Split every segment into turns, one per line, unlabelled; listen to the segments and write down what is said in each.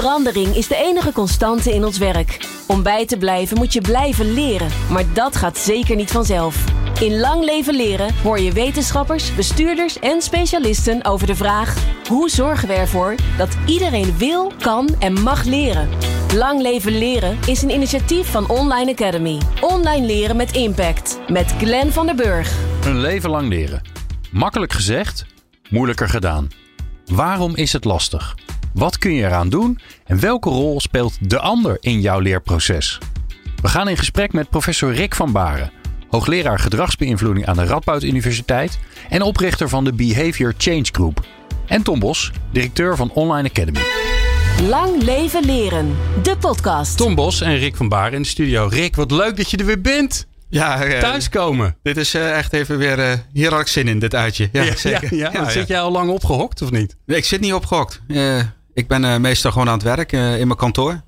Verandering is de enige constante in ons werk. Om bij te blijven moet je blijven leren, maar dat gaat zeker niet vanzelf. In Lang Leven Leren hoor je wetenschappers, bestuurders en specialisten over de vraag: hoe zorgen we ervoor dat iedereen wil, kan en mag leren? Lang Leven Leren is een initiatief van Online Academy. Online leren met impact. Met Glenn van der Burg.
Een leven lang leren. Makkelijk gezegd, moeilijker gedaan. Waarom is het lastig? Wat kun je eraan doen? En welke rol speelt de ander in jouw leerproces? We gaan in gesprek met professor Rick van Baren, hoogleraar gedragsbeïnvloeding aan de Radboud Universiteit en oprichter van de Behavior Change Group. En Tom Bos, directeur van Online Academy.
Lang leven leren. De podcast.
Tom Bos en Rick van Baren in de studio. Rick, wat leuk dat je er weer bent.
Ja, uh,
Thuiskomen.
Dit is uh, echt even weer. Uh, hier had ik zin in, dit uitje. Ja,
ja
zeker.
Ja, ja, zit jij al lang opgehokt of niet?
Nee, ik zit niet opgehokt. Ik ben meestal gewoon aan het werk in mijn kantoor.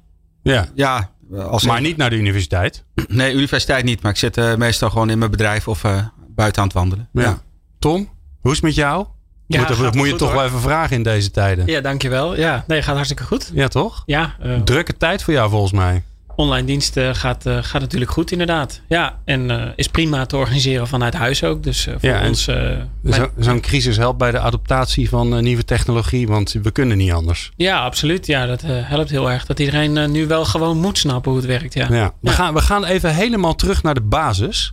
Ja.
ja
als maar niet naar de universiteit?
Nee, universiteit niet. Maar ik zit meestal gewoon in mijn bedrijf of buiten aan het wandelen.
Ja. Tom, hoe is het met jou? Ja, moet, dat moet je toch wel even vragen in deze tijden.
Ja, dankjewel. Ja, nee, gaat hartstikke goed.
Ja, toch?
Ja.
Drukke tijd voor jou volgens mij
online diensten gaat, uh, gaat natuurlijk goed inderdaad. Ja, en uh, is prima te organiseren vanuit huis ook. Dus uh, voor
ja,
ons...
Zo'n zo crisis helpt bij de adaptatie van nieuwe technologie, want we kunnen niet anders.
Ja, absoluut. Ja, dat helpt heel erg. Dat iedereen nu wel gewoon moet snappen hoe het werkt. Ja.
ja. We, Gaan, we gaan even helemaal terug naar de basis.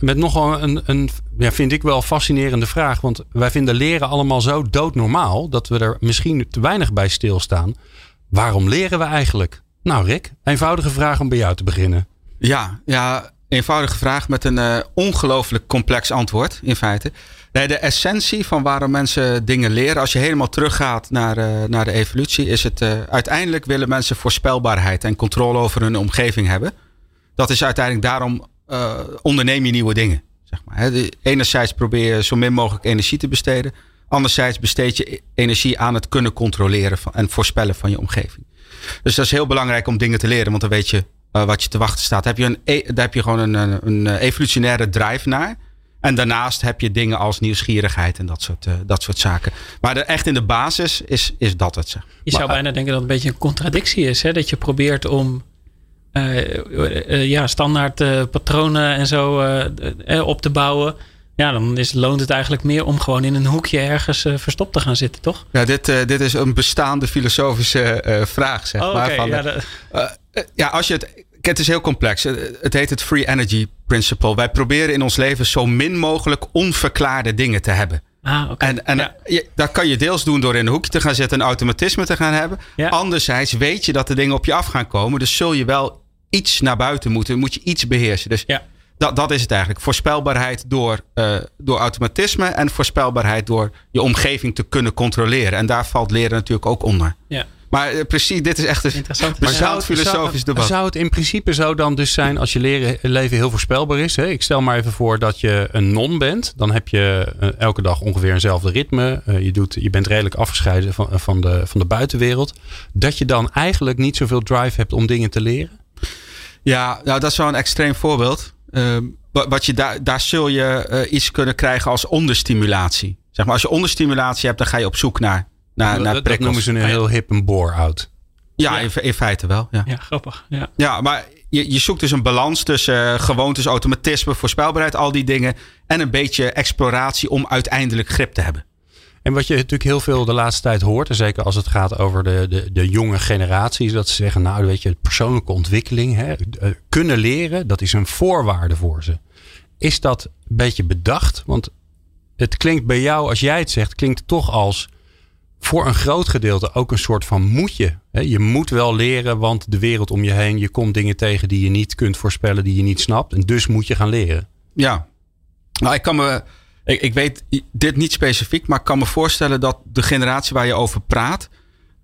met nogal een, een ja, vind ik wel fascinerende vraag. Want wij vinden leren allemaal zo doodnormaal dat we er misschien te weinig bij stilstaan. Waarom leren we eigenlijk? Nou, Rick, eenvoudige vraag om bij jou te beginnen.
Ja, ja eenvoudige vraag met een uh, ongelooflijk complex antwoord, in feite. Nee, de essentie van waarom mensen dingen leren, als je helemaal teruggaat naar, uh, naar de evolutie, is het uh, uiteindelijk willen mensen voorspelbaarheid en controle over hun omgeving hebben. Dat is uiteindelijk daarom onderneem je nieuwe dingen. Zeg maar. Enerzijds probeer je zo min mogelijk energie te besteden. Anderzijds besteed je energie aan het kunnen controleren van, en voorspellen van je omgeving. Dus dat is heel belangrijk om dingen te leren, want dan weet je uh, wat je te wachten staat. Heb je een, e, daar heb je gewoon een, een, een, evolutionaire drive naar. En daarnaast heb je dingen als nieuwsgierigheid en dat soort, uh, dat soort zaken. Maar de, echt in de basis is, is dat het. Zeg.
Je zou bijna denken dat het een beetje een contradictie is. Hè? Dat je probeert om uh, ja, standaard patronen en zo op te bouwen. Ja, dan is, loont het eigenlijk meer om gewoon in een hoekje ergens uh, verstopt te gaan zitten, toch?
Ja, dit, uh, dit is een bestaande filosofische uh, vraag, zeg
oh,
maar.
Okay,
van,
ja, de...
ja, als je het. Het is heel complex. Het heet het Free Energy Principle. Wij proberen in ons leven zo min mogelijk onverklaarde dingen te hebben.
Ah, okay.
En, en
ja.
je, dat kan je deels doen door in een hoekje te gaan zitten en automatisme te gaan hebben.
Ja.
Anderzijds weet je dat de dingen op je af gaan komen. Dus zul je wel iets naar buiten moeten. Moet je iets beheersen. Dus
ja.
Dat, dat is het eigenlijk. Voorspelbaarheid door, uh, door automatisme en voorspelbaarheid door je omgeving te kunnen controleren. En daar valt leren natuurlijk ook onder.
Ja.
Maar uh, precies, dit is echt een bezaald filosofisch debat.
Zou het in principe zo dan dus zijn als je leren, leven heel voorspelbaar is? Hè? Ik stel maar even voor dat je een non bent. Dan heb je uh, elke dag ongeveer eenzelfde ritme. je, doet, je bent redelijk afgescheiden van, van, de, van de buitenwereld. Dat je dan eigenlijk niet zoveel drive hebt om dingen te leren?
Ja, nou, dat is wel een extreem voorbeeld. Uh, wat je daar, daar zul je uh, iets kunnen krijgen als onderstimulatie. Zeg maar, als je onderstimulatie hebt, dan ga je op zoek naar, naar, naar
dat, dat noemen ze een heel hip een bore-out.
Ja, ja. In, in, feite wel. Ja,
ja grappig. Ja.
ja, maar je, je zoekt dus een balans tussen uh, gewoontes, automatisme, voorspelbaarheid, al die dingen. En een beetje exploratie om uiteindelijk grip te hebben.
En wat je natuurlijk heel veel de laatste tijd hoort, en zeker als het gaat over de, de, de jonge generaties, dat ze zeggen, nou weet je, persoonlijke ontwikkeling, hè, kunnen leren, dat is een voorwaarde voor ze. Is dat een beetje bedacht? Want het klinkt bij jou, als jij het zegt, klinkt het toch als voor een groot gedeelte ook een soort van moetje. Je moet wel leren, want de wereld om je heen, je komt dingen tegen die je niet kunt voorspellen, die je niet snapt. En dus moet je gaan leren.
Ja, nou, ik kan me ik, ik weet dit niet specifiek, maar ik kan me voorstellen dat de generatie waar je over praat.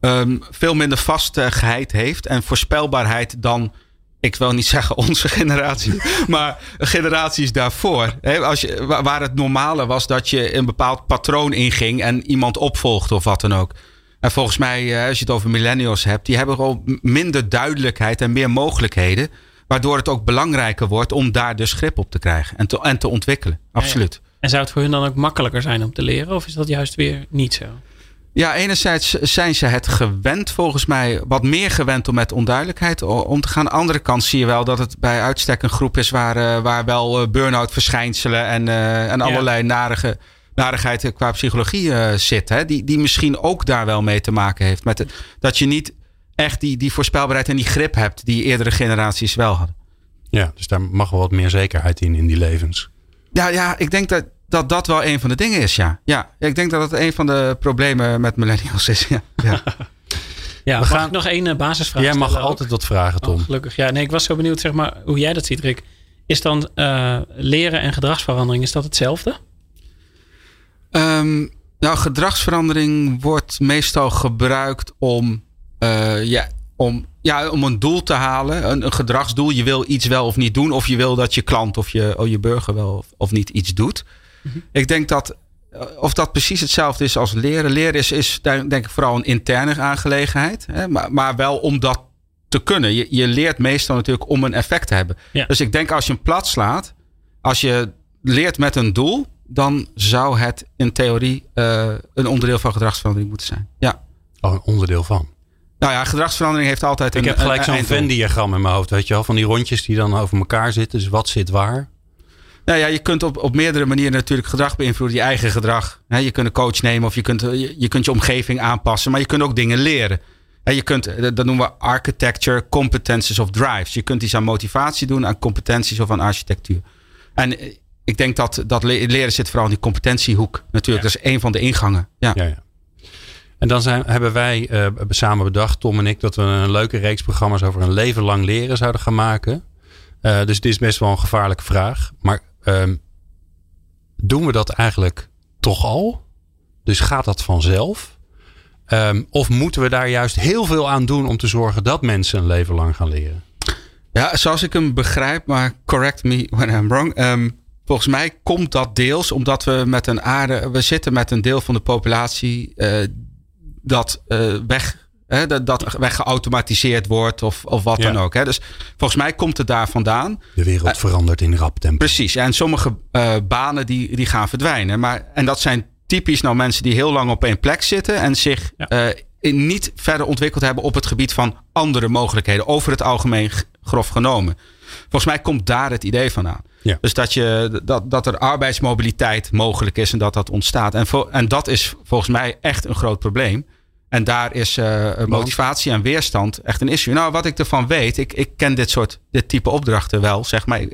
Um, veel minder vastigheid heeft en voorspelbaarheid dan. Ik wil niet zeggen onze generatie, maar generaties daarvoor. als je, waar het normale was dat je een bepaald patroon inging en iemand opvolgde of wat dan ook. En volgens mij, eh, als je het over millennials hebt, die hebben gewoon minder duidelijkheid en meer mogelijkheden. Waardoor het ook belangrijker wordt om daar dus grip op te krijgen en te, en te ontwikkelen. Absoluut.
Ja, ja. En zou het voor hun dan ook makkelijker zijn om te leren? Of is dat juist weer niet zo?
Ja, enerzijds zijn ze het gewend, volgens mij, wat meer gewend om met onduidelijkheid om te gaan. Aan de andere kant zie je wel dat het bij uitstek een groep is waar, uh, waar wel uh, burn-out verschijnselen en, uh, en allerlei narige, narigheid qua psychologie zit. Hè? Die, die misschien ook daar wel mee te maken heeft. Met dat je niet echt die, die voorspelbaarheid en die grip hebt die eerdere generaties wel hadden.
Ja, dus daar mag wel wat meer zekerheid in, in die levens.
Ja, ja ik denk dat dat dat wel een van de dingen is, ja. Ja, ik denk dat het een van de problemen met millennials is. Ja, ja.
ja we gaan nog één basisvraag
Jij mag altijd wat vragen, Tom.
Oh, gelukkig. Ja, nee, ik was zo benieuwd zeg maar, hoe jij dat ziet, Rick. Is dan uh, leren en gedragsverandering, is dat hetzelfde?
Um, nou, gedragsverandering wordt meestal gebruikt om, uh, ja, om, ja, om een doel te halen. Een, een, gedragsdoel. Je wil iets wel of niet doen. Of je wil dat je klant of je, of je burger wel of, of niet iets doet. Mhm. Ik denk dat eh, of dat precies hetzelfde is als leren. Leren is, is denk ik vooral een interne aangelegenheid. Hè? Maar, maar wel om dat te kunnen. Je, je leert meestal natuurlijk om een effect te hebben. Dus ik denk als je een plat slaat, als je leert met een doel, dan zou het in theorie uh, een onderdeel van gedragsverandering moeten zijn. Ja.
Oh, een onderdeel van.
Nou ja, gedragsverandering heeft altijd
ik
een.
Ik heb gelijk zo'n Venn-diagram in mijn hoofd, weet je wel, van die rondjes die dan over elkaar zitten. Dus wat zit waar?
Nou ja, je kunt op, op meerdere manieren natuurlijk gedrag beïnvloeden. Je eigen gedrag. je kunt een coach nemen of je kunt, je, je kunt je omgeving aanpassen. Maar je kunt ook dingen leren. je kunt, dat noemen we architecture, competencies of drives. Je kunt iets aan motivatie doen, aan competenties of aan architectuur. En eh, ik denk dat, dat leren zit vooral in die competentiehoek. Natuurlijk, dat is een van de ingangen. Ja. ja, ja.
En dan zijn, hebben wij uh, samen bedacht, Tom en ik, dat we een leuke reeks programma's over een leven lang leren zouden gaan maken. Uh, dus dit is best wel een gevaarlijke vraag. Maar Um, doen we dat eigenlijk toch al? Dus gaat dat vanzelf? Um, of moeten we daar juist heel veel aan doen om te zorgen dat mensen een leven lang gaan leren?
Ja, zoals ik hem begrijp, maar correct me when I'm wrong. Um, volgens mij komt dat deels omdat we met een aarde. We zitten met een deel van de populatie uh, dat uh, weg Hè, dat, dat weggeautomatiseerd wordt of, of wat dan ook. Hè. Dus volgens mij komt het daar vandaan.
De wereld uh, verandert in rap tempo.
Precies. En sommige uh, banen die, die gaan verdwijnen. Maar, en dat zijn typisch nou mensen die heel lang op één plek zitten. En zich ja. uh, niet verder ontwikkeld hebben op het gebied van andere mogelijkheden. Over het algemeen grof genomen. Volgens mij komt daar het idee vandaan. Ja. Dus dat, je, dat, dat er arbeidsmobiliteit mogelijk is en dat dat ontstaat. En, en dat is volgens mij echt een groot probleem. En daar is uh, motivatie en weerstand echt een issue. Nou, wat ik ervan weet, ik, ik ken dit soort, dit type opdrachten wel, zeg maar.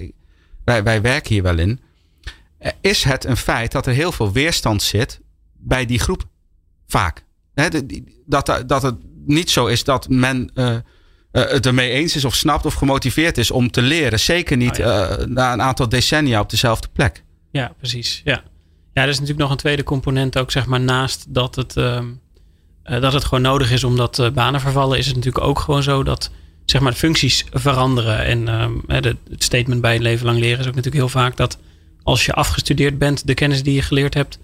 Wij, wij werken hier wel in. Is het een feit dat er heel veel weerstand zit bij die groep? Vaak. He, dat, dat het niet zo is dat men uh, het ermee eens is of snapt of gemotiveerd is om te leren. Zeker niet oh, ja. uh, na een aantal decennia op dezelfde plek.
Ja, precies. Ja. ja, er is natuurlijk nog een tweede component ook, zeg maar, naast dat het. Uh, dat het gewoon nodig is omdat uh, banen vervallen, is het natuurlijk ook gewoon zo dat zeg maar, functies veranderen. En de, het statement bij leven lang leren is ook natuurlijk heel vaak dat als je afgestudeerd bent, de kennis die je geleerd hebt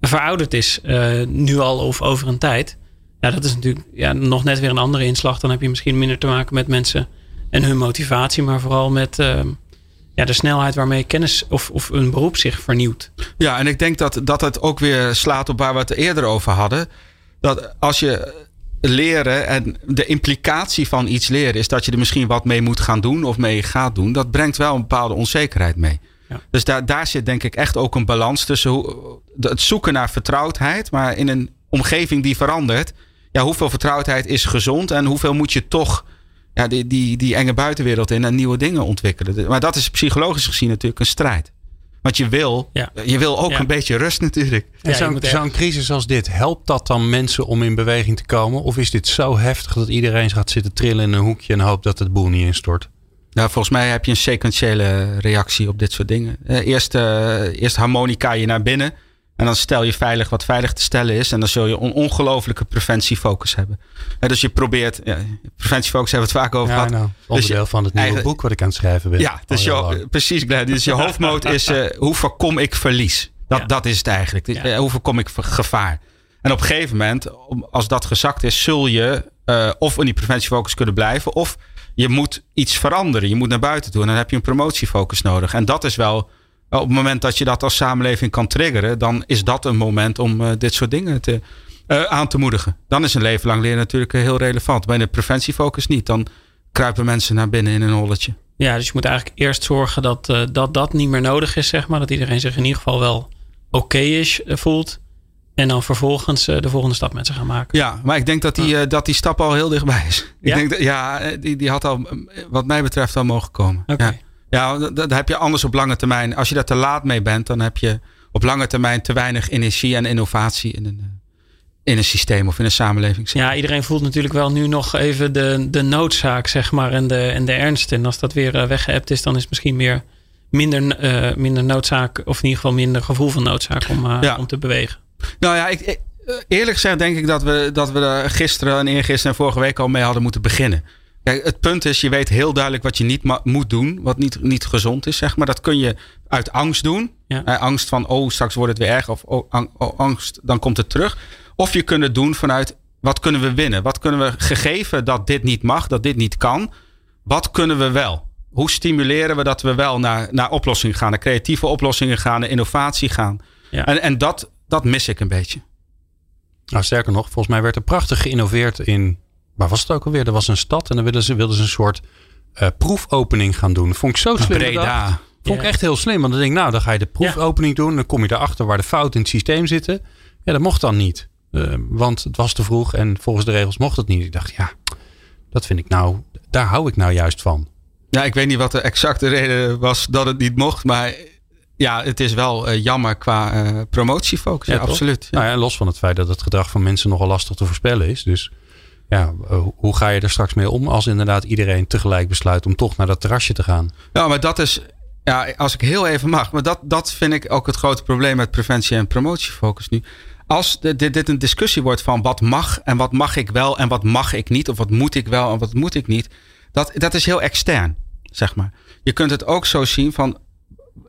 verouderd is, eh, nu al of over een tijd. Ja, dat is natuurlijk ja, nog net weer een andere inslag. Dan heb je misschien minder te maken met mensen en hun motivatie, maar vooral met ehm, ja, de snelheid waarmee kennis of, of een beroep zich vernieuwt.
Ja, en ik denk dat, dat het ook weer slaat op waar we het eerder over hadden dat als je leren en de implicatie van iets leren is dat je er misschien wat mee moet gaan doen of mee gaat doen, dat brengt wel een bepaalde onzekerheid mee. Ja. Dus daar, daar zit denk ik echt ook een balans tussen hoe, het zoeken naar vertrouwdheid, maar in een omgeving die verandert. Ja, hoeveel vertrouwdheid is gezond en hoeveel moet je toch ja, die, die, die enge buitenwereld in en nieuwe dingen ontwikkelen. Maar dat is psychologisch gezien natuurlijk een strijd. Want je wil, ja. je wil ook een beetje rust natuurlijk.
En zo'n zo crisis als dit, helpt dat dan mensen om in beweging te komen? Of is dit zo heftig dat iedereen gaat zitten trillen in een hoekje en hoopt dat het boel niet instort?
Nou, volgens mij heb je een sequentiële reactie op dit soort dingen. Uh, eerst, uh, eerst harmonica je naar binnen. En dan stel je veilig wat veilig te stellen is. En dan zul je een ongelofelijke preventiefocus hebben. dus je probeert, ja, preventiefocus hebben we het vaak over gehad. Nou,
onderdeel dus van het nieuwe boek wat ik aan het schrijven ben.
Ja, dus je, precies. Dus je hoofdmoot is uh, hoe voorkom ik verlies? Dat, ja. dat is het eigenlijk. Ja. Hoe voorkom ik gevaar? En op een gegeven moment, als dat gezakt is, zul je uh, of in die preventiefocus kunnen blijven. Of je moet iets veranderen. Je moet naar buiten toe. En dan heb je een promotiefocus nodig. En dat is wel op het moment dat je dat als samenleving kan triggeren, dan is dat een moment om uh, dit soort dingen te, uh, aan te moedigen. Dan is een leven lang leren natuurlijk heel relevant. Bij de preventiefocus niet. Dan kruipen mensen naar binnen in een holletje.
Ja, dus je moet eigenlijk eerst zorgen dat, uh, dat dat niet meer nodig is, zeg maar. Dat iedereen zich in ieder geval wel oké is, voelt. En dan vervolgens de volgende stap met ze gaan maken.
Ja, maar ik denk dat die, dat die stap al heel dichtbij is. Ik ja? denk dat, ja, die, die had al, wat mij betreft, al mogen komen.
Okay.
Ja, ja dat heb je anders op lange termijn. Als je daar te laat mee bent, dan heb je op lange termijn te weinig energie en innovatie in een, in een systeem of in een samenleving.
Ja, iedereen voelt natuurlijk wel nu nog even de, de noodzaak, zeg maar, en de, en de ernst. En als dat weer uh, weggeëpt is, dan is het misschien meer minder, uh, minder noodzaak, of in ieder geval minder gevoel van noodzaak om, uh, ja. om te bewegen.
Nou ja, ik, ik, eerlijk gezegd denk ik dat we, dat we er gisteren en eergisteren en vorige week al mee hadden moeten beginnen. Kijk, het punt is, je weet heel duidelijk wat je niet moet doen, wat niet, niet gezond is, zeg maar. Dat kun je uit angst doen. Ja. angst van, oh, straks wordt het weer erg. Of oh, oh, angst, dan komt het terug. Of je kunt het doen vanuit, wat kunnen we winnen? Wat kunnen we, gegeven dat dit niet mag, dat dit niet kan, wat kunnen we wel? Hoe stimuleren we dat we wel naar, naar oplossingen gaan, naar creatieve oplossingen gaan, naar innovatie gaan? Ja. En, en dat, dat mis ik een beetje.
Nou, sterker nog, volgens mij werd er prachtig geïnnoveerd in. Waar was het ook alweer? Er was een stad en dan wilden ze, wilden ze een soort uh, proefopening gaan doen. Vond ik zo slim.
Breda.
Vond ik echt heel slim. Want dan denk ik, nou, dan ga je de proefopening doen. Dan kom je erachter waar de fouten in het systeem zitten. Ja, dat mocht dan niet. Uh, want het was te vroeg en volgens de regels mocht het niet. Ik dacht, ja, dat vind ik nou, daar hou ik nou juist van.
Ja, ik weet niet wat de exacte reden was dat het niet mocht. Maar ja, het is wel uh, jammer qua uh, promotiefocus. Ja, ja absoluut.
Ja. Nou ja, los van het feit dat het gedrag van mensen nogal lastig te voorspellen is. Dus ja, hoe ga je er straks mee om als inderdaad iedereen tegelijk besluit om toch naar dat terrasje te gaan?
Ja, maar dat is ja, als ik heel even mag, maar dat, dat vind ik ook het grote probleem met preventie en promotiefocus nu. Als dit, dit een discussie wordt van wat mag en wat mag ik wel en wat mag ik niet, of wat moet ik wel en wat moet ik niet, dat, dat is heel extern, zeg maar. Je kunt het ook zo zien van,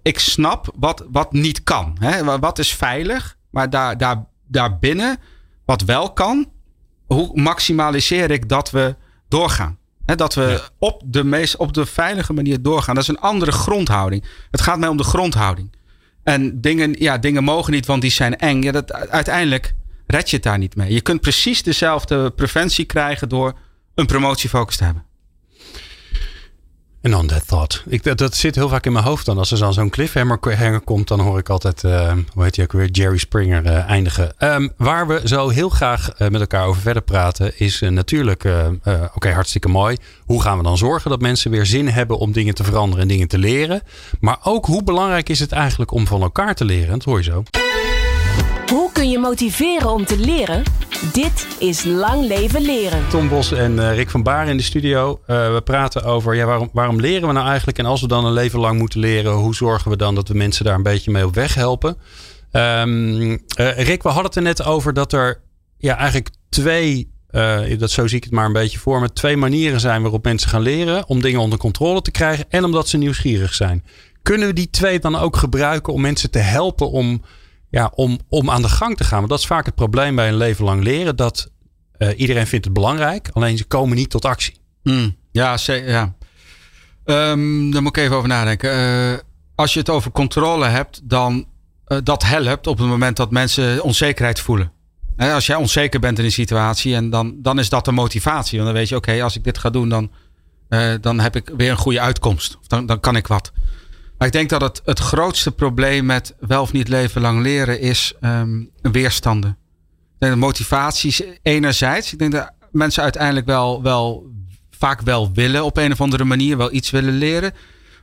ik snap wat, wat niet kan. Hè? Wat is veilig, maar daar, daar, daarbinnen, wat wel kan, hoe maximaliseer ik dat we doorgaan? dat we op, de meest, op de veilige manier doorgaan. Dat is een andere grondhouding. Het gaat mij om de grondhouding. En dingen, ja, dingen mogen niet, want die zijn eng. Ja, dat, uiteindelijk red je het daar niet mee. Je kunt precies dezelfde preventie krijgen door een promotiefocus te hebben.
En on that thought. Ik, dat, dat, zit heel vaak in mijn hoofd dan. Als er dan zo'n cliffhanger komt, dan hoor ik altijd, uh, hoe heet je ook weer, Jerry Springer uh, eindigen. Um, waar we zo heel graag uh, met elkaar over verder praten, is natuurlijk, oké, hartstikke mooi. Hoe gaan we dan zorgen dat mensen weer zin hebben om dingen te veranderen en dingen te leren? Maar ook hoe belangrijk is het eigenlijk om van elkaar te leren? Dat hoor je zo.
Hoe kun je motiveren om te leren? Dit is Lang Leven Leren.
Tom Bos en uh, Rick van Baar in de studio. Uh, we praten over ja, waarom, waarom leren we nou eigenlijk? En als we dan een leven lang moeten leren, hoe zorgen we dan dat we mensen daar een beetje mee op weg helpen? Um, uh, Rick, we hadden het er net over dat er ja, eigenlijk twee, dat zo zie ik het maar een beetje voor me, twee manieren zijn waarop mensen gaan leren om dingen onder controle te krijgen en omdat ze nieuwsgierig zijn. Kunnen we die twee dan ook gebruiken om mensen te helpen om ja, om, om aan de gang te gaan. Want dat is vaak het probleem bij een leven lang leren. Dat uh, iedereen vindt het belangrijk, alleen ze komen niet tot actie.
Mm, ja, ja. Um, daar moet ik even over nadenken. Uh, als je het over controle hebt, dan uh, dat helpt op het moment dat mensen onzekerheid voelen. Als jij onzeker bent in een situatie, en dan, dan is dat de motivatie. Want dan weet je, oké, als ik dit ga doen, dan, dan heb ik weer een goede uitkomst. Of dan, dan kan ik wat. Maar ik denk dat het, het grootste probleem met wel of niet leven lang leren is um, weerstanden. Ik denk dat motivaties enerzijds. Ik denk dat mensen uiteindelijk wel, wel vaak wel willen op een of andere manier, wel iets willen leren.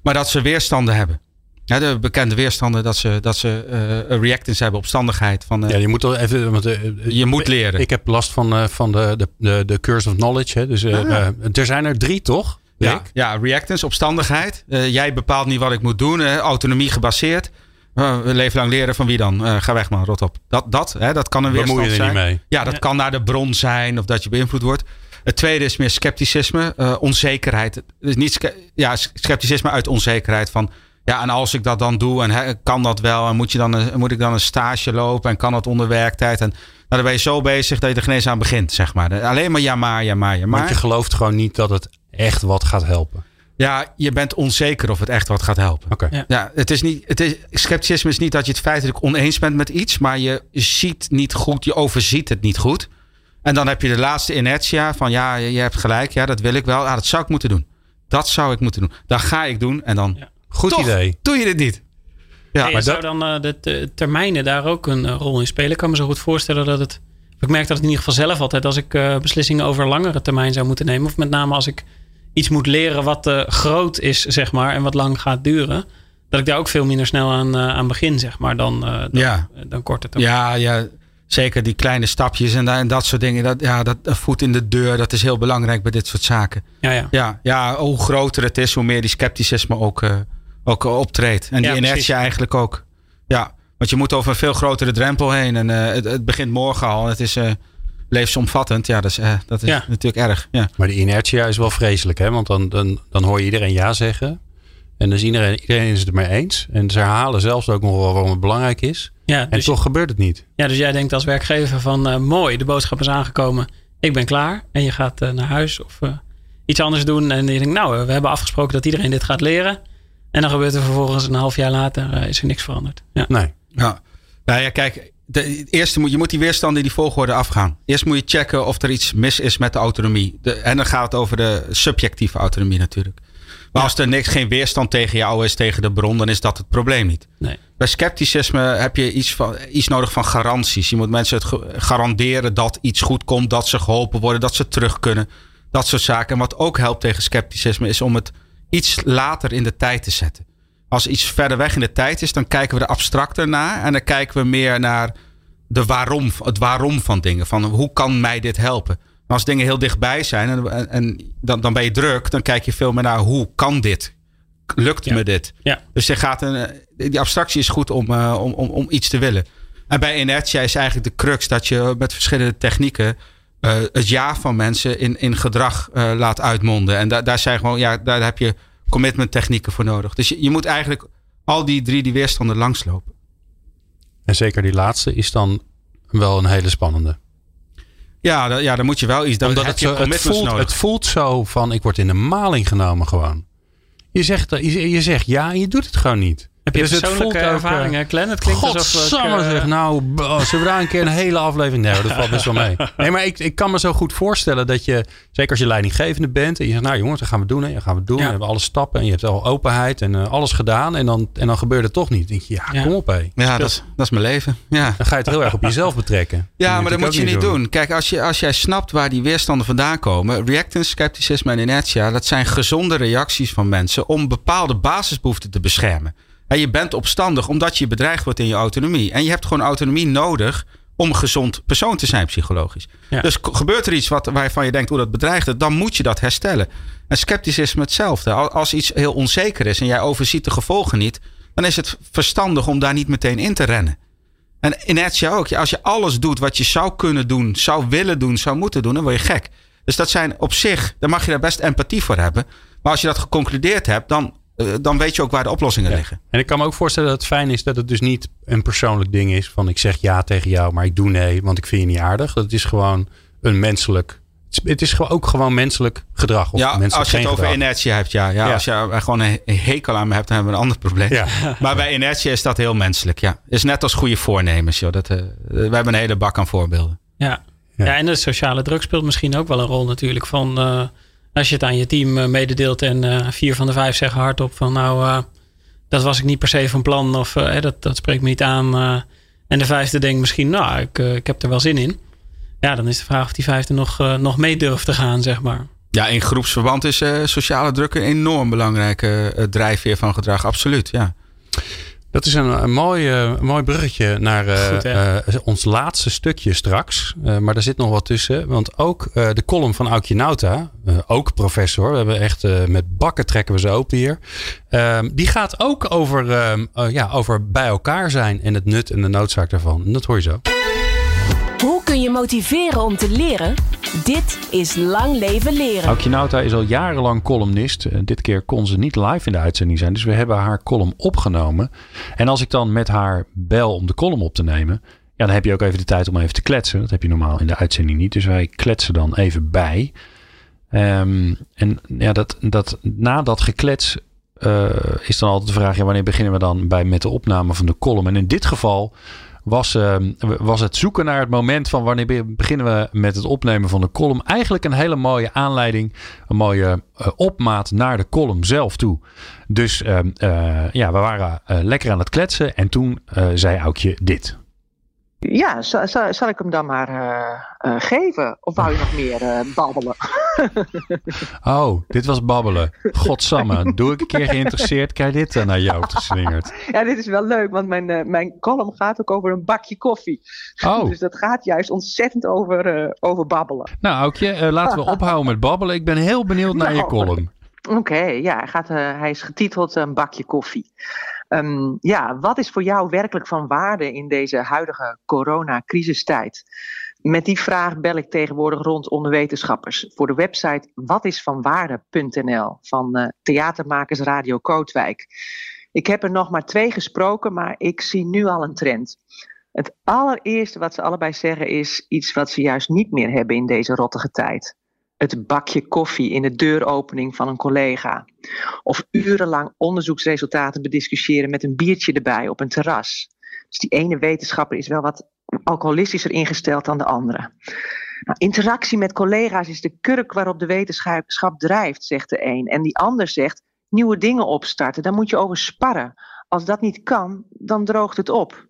Maar dat ze weerstanden hebben. Ja, de bekende weerstanden dat ze, dat ze uh, reactance hebben, opstandigheid. Van,
uh, ja, je moet er even. Want, uh,
je moet leren.
Ik heb last van, van de, de, de, de curse of knowledge. Hè. Dus ah. er zijn er drie, toch?
Ja, ja reactance, opstandigheid. Uh, jij bepaalt niet wat ik moet doen. Uh, autonomie gebaseerd. Uh, leven lang leren van wie dan? ga weg man, rot op. Dat, dat, hè, dat kan een weerstand
zijn.
Niet
mee.
Ja, dat kan naar de bron zijn of dat je beïnvloed wordt. Het tweede is meer scepticisme, onzekerheid. Dus niet ja, scepticisme uit onzekerheid van... Ja, en als ik dat dan doe, en kan dat wel? En moet, je dan moet ik dan een stage lopen? En kan dat onder werktijd? En nou, dan ben je zo bezig dat je er geen aan begint, zeg maar. Alleen maar ja maar, ja maar, ja maar.
Want je gelooft gewoon niet dat het echt wat gaat helpen.
Ja, je bent onzeker of het echt wat gaat helpen.
Oké.
Ja.
Ja, het is niet, het is, scepticisme is niet dat je het feitelijk oneens bent met iets, maar je ziet niet goed, je overziet het niet goed. En dan heb je de laatste inertia van ja, je je hebt gelijk, ja, dat wil ik wel. Ah, dat zou ik moeten doen. Dat zou ik moeten doen. Dat ga ik doen en dan
Ja.
Goed
Toch
idee.
doe je dit niet. Ja,
Hey,
maar
zou
dat-
dan eh, de te- termijnen daar ook een eh, rol in spelen? Ik kan me zo goed voorstellen dat het. Ik merk dat het in ieder geval zelf altijd, als ik eh, beslissingen over langere termijn zou moeten nemen, of met name als ik iets moet leren wat eh, groot is, zeg maar, en wat lang gaat duren, dat ik daar ook veel minder snel aan, eh, aan begin, zeg maar, dan, eh, dan,
Ja.
dan korte termijn.
ja, ja, zeker die kleine stapjes en, da- en dat soort dingen. Dat, ja, dat voet in de deur, dat is heel belangrijk bij dit soort zaken.
ja, ja.
Ja, ja hoe groter het is, hoe meer die scepticisme ook, ook optreedt. En die
Ja,
inertie
precies.
eigenlijk ook. Ja, want je moet over een veel grotere drempel heen. En het, het begint morgen al. Het is levensomvattend. Ja, dat is, eh, dat is
Ja.
natuurlijk erg. Ja.
Maar de inertia is wel vreselijk, hè? Want dan, dan, dan hoor je iedereen ja zeggen. En dus iedereen, iedereen is het ermee eens. En ze herhalen zelfs ook nog wel waarom het belangrijk is.
Ja,
En
dus,
toch gebeurt het niet.
ja, dus jij denkt als werkgever van eh, mooi, de boodschap is aangekomen, ik ben klaar. En je gaat eh, naar huis of eh, iets anders doen. En je denkt, nou, we hebben afgesproken dat iedereen dit gaat leren. En dan gebeurt er vervolgens een half jaar later is er niks veranderd. Ja.
Nee.
Ja. Nou ja, kijk. De, eerste moet, je moet die weerstand in die volgorde afgaan. Eerst moet je checken of er iets mis is met de autonomie. De, en dan gaat het over de subjectieve autonomie natuurlijk. Maar als er niks, geen weerstand tegen jou is, tegen de bron, dan is dat het probleem niet.
Nee.
Bij scepticisme heb je iets, van, iets nodig van garanties. Je moet mensen het garanderen dat iets goed komt, dat ze geholpen worden, dat ze terug kunnen. Dat soort zaken. En wat ook helpt tegen scepticisme is om het iets later in de tijd te zetten. Als iets verder weg in de tijd is, dan kijken we er abstracter naar. En dan kijken we meer naar de waarom, het waarom van dingen. Van hoe kan mij dit helpen? Maar als dingen heel dichtbij zijn en, dan, dan ben je druk, dan kijk je veel meer naar hoe kan dit? Lukt
Ja.
me dit?
Ja.
Dus je gaat een, die abstractie is goed om, eh, om, om, om iets te willen. En bij inertia is eigenlijk de crux dat je met verschillende technieken eh, het ja van mensen in, in gedrag eh, laat uitmonden. En da, daar zijn gewoon, ja, daar heb je commitment technieken voor nodig. Dus je, je moet eigenlijk al die drie die weerstanden langslopen.
En zeker die laatste is dan wel een hele spannende.
Ja, da- ja dan moet je wel iets. Dan
Omdat het, zo, het, voelt,
nodig.
het voelt zo van ik word in de maling genomen gewoon. Je zegt, je, je zegt ja en je doet het gewoon niet.
Heb je
Dus het
persoonlijke
voelt ook, eh,
ervaringen, Glenn? Het klinkt alsof... ik,
Godsamme
eh,
zeg, nou, zullen we daar een keer een hele aflevering... Nee, dat valt best wel mee. Nee, maar ik, ik kan me zo goed voorstellen dat je... Zeker als je leidinggevende bent en je zegt... Nou jongens, dat gaan we doen. Hè, dat gaan we doen.
Ja.
We hebben alle stappen en je hebt al openheid en eh, alles gedaan. En dan, en dan gebeurt het toch niet. Dan denk je, ja,
Ja.
kom op hé.
Ja, dat is, dat is mijn leven. Ja.
Dan ga je het heel erg op jezelf betrekken.
Ja, maar dat moet je niet doen.
doen.
Kijk, als, je, als jij snapt waar die weerstanden vandaan komen. Reactance, scepticisme en inertia. Dat zijn gezonde reacties van mensen om bepaalde basisbehoeften te beschermen. En je bent opstandig omdat je bedreigd wordt in je autonomie. En je hebt gewoon autonomie nodig om een gezond persoon te zijn psychologisch.
Ja.
Dus gebeurt er iets wat, waarvan je denkt, hoe dat bedreigt het, dan moet je dat herstellen. En scepticisme hetzelfde. Al- Als iets heel onzeker is en jij overziet de gevolgen niet, dan is het verstandig om daar niet meteen in te rennen. En inertia ook. Als je alles doet wat je zou kunnen doen, zou willen doen, zou moeten doen, dan word je gek. Dus dat zijn op zich, daar mag je daar best empathie voor hebben. Maar als je dat geconcludeerd hebt, dan, dan weet je ook waar de oplossingen
Ja.
liggen.
En ik kan me ook voorstellen dat het fijn is dat het dus niet een persoonlijk ding is. Van ik zeg ja tegen jou, maar ik doe nee, want ik vind je niet aardig. Dat is gewoon een menselijk... het is- Het is gewoon ook gewoon menselijk gedrag. Of
ja,
menselijk
als je het over
gedrag.
inertia hebt, ja. ja,
Ja.
Als je gewoon een hekel aan me hebt, dan hebben we een ander probleem.
Ja.
Maar bij inertia is dat heel menselijk, ja. Is net als goede voornemens, joh. Dat, eh, we hebben een hele bak aan voorbeelden.
Ja.
Ja.
Ja. en de sociale druk speelt misschien ook wel een rol natuurlijk. Van, eh, als je het aan je team eh, mededeelt en eh, vier van de vijf zeggen hardop van nou, eh, dat was ik niet per se van plan of dat, dat spreekt me niet aan. en de vijfde denkt misschien, nou, ik, ik heb er wel zin in. Ja, dan is de vraag of die vijfde nog, nog mee durft te gaan, zeg maar.
Ja, in groepsverband is sociale druk een enorm belangrijke drijfveer van gedrag. Absoluut, ja.
Dat is een, een, mooi, eh, een mooi bruggetje naar eh,
Goed,
eh, ons laatste stukje straks. Eh, maar daar zit nog wat tussen. Want ook eh, de column van Aukje Nauta, eh, ook professor. We hebben echt eh, met bakken trekken we ze open hier. Ehm, die gaat ook over, ehm, eh, ja, over bij elkaar zijn en het nut en de noodzaak daarvan. En dat hoor je zo.
Hoe kun je motiveren om te leren? Dit is Lang Leven Leren.
Aukje Nauta is al jarenlang columnist. Eh, Dit keer kon ze niet live in de uitzending zijn. Dus we hebben haar column opgenomen. En als ik dan met haar bel om de column op te nemen. Ja, dan heb je ook even de tijd om even te kletsen. Dat heb je normaal in de uitzending niet. Dus wij kletsen dan even bij.
Ehm, en ja, dat, dat, na dat geklets uh, is dan altijd de vraag: ja, wanneer beginnen we dan bij, met de opname van de column? En in dit geval was, uh, was het zoeken naar het moment van wanneer beginnen we met het opnemen van de column. Eigenlijk een hele mooie aanleiding, een mooie uh, opmaat naar de column zelf toe. Dus ehm, ja, we waren lekker aan het kletsen en toen zei Aukje dit.
Ja, zal, zal, zal, ik hem dan maar uh, uh, geven? Of wou je nog meer uh, babbelen?
oh, dit was babbelen. Godsamme, doe ik een keer geïnteresseerd, krijg dit dan naar jou geslingerd.
Ja, dit is wel leuk, want mijn, mijn column gaat ook over een bakje koffie. Oh. Dus dat gaat juist ontzettend over, over babbelen.
Nou, Aukje, laten we ophouden met babbelen. Ik ben heel benieuwd naar je nou, column.
Oké, ja, hij, gaat, hij is getiteld Een bakje koffie. Um, ja, wat is voor jou werkelijk van waarde in deze huidige coronacrisistijd? Met die vraag bel ik tegenwoordig rond onder wetenschappers voor de website watisvanwaarde.nl van uh, theatermakers Radio Kootwijk. Ik heb er nog maar twee gesproken, maar ik zie nu al een trend. Het allereerste wat ze allebei zeggen is iets wat ze juist niet meer hebben in deze rottige tijd het bakje koffie in de deuropening van een collega. Of urenlang onderzoeksresultaten bediscussiëren met een biertje erbij op een terras. Dus die ene wetenschapper is wel wat alcoholistischer ingesteld dan de andere. Nou, interactie met collega's is de kurk waarop de wetenschap drijft, zegt de een. En die ander zegt nieuwe dingen opstarten, daar moet je over sparren. Als dat niet kan, dan droogt het op.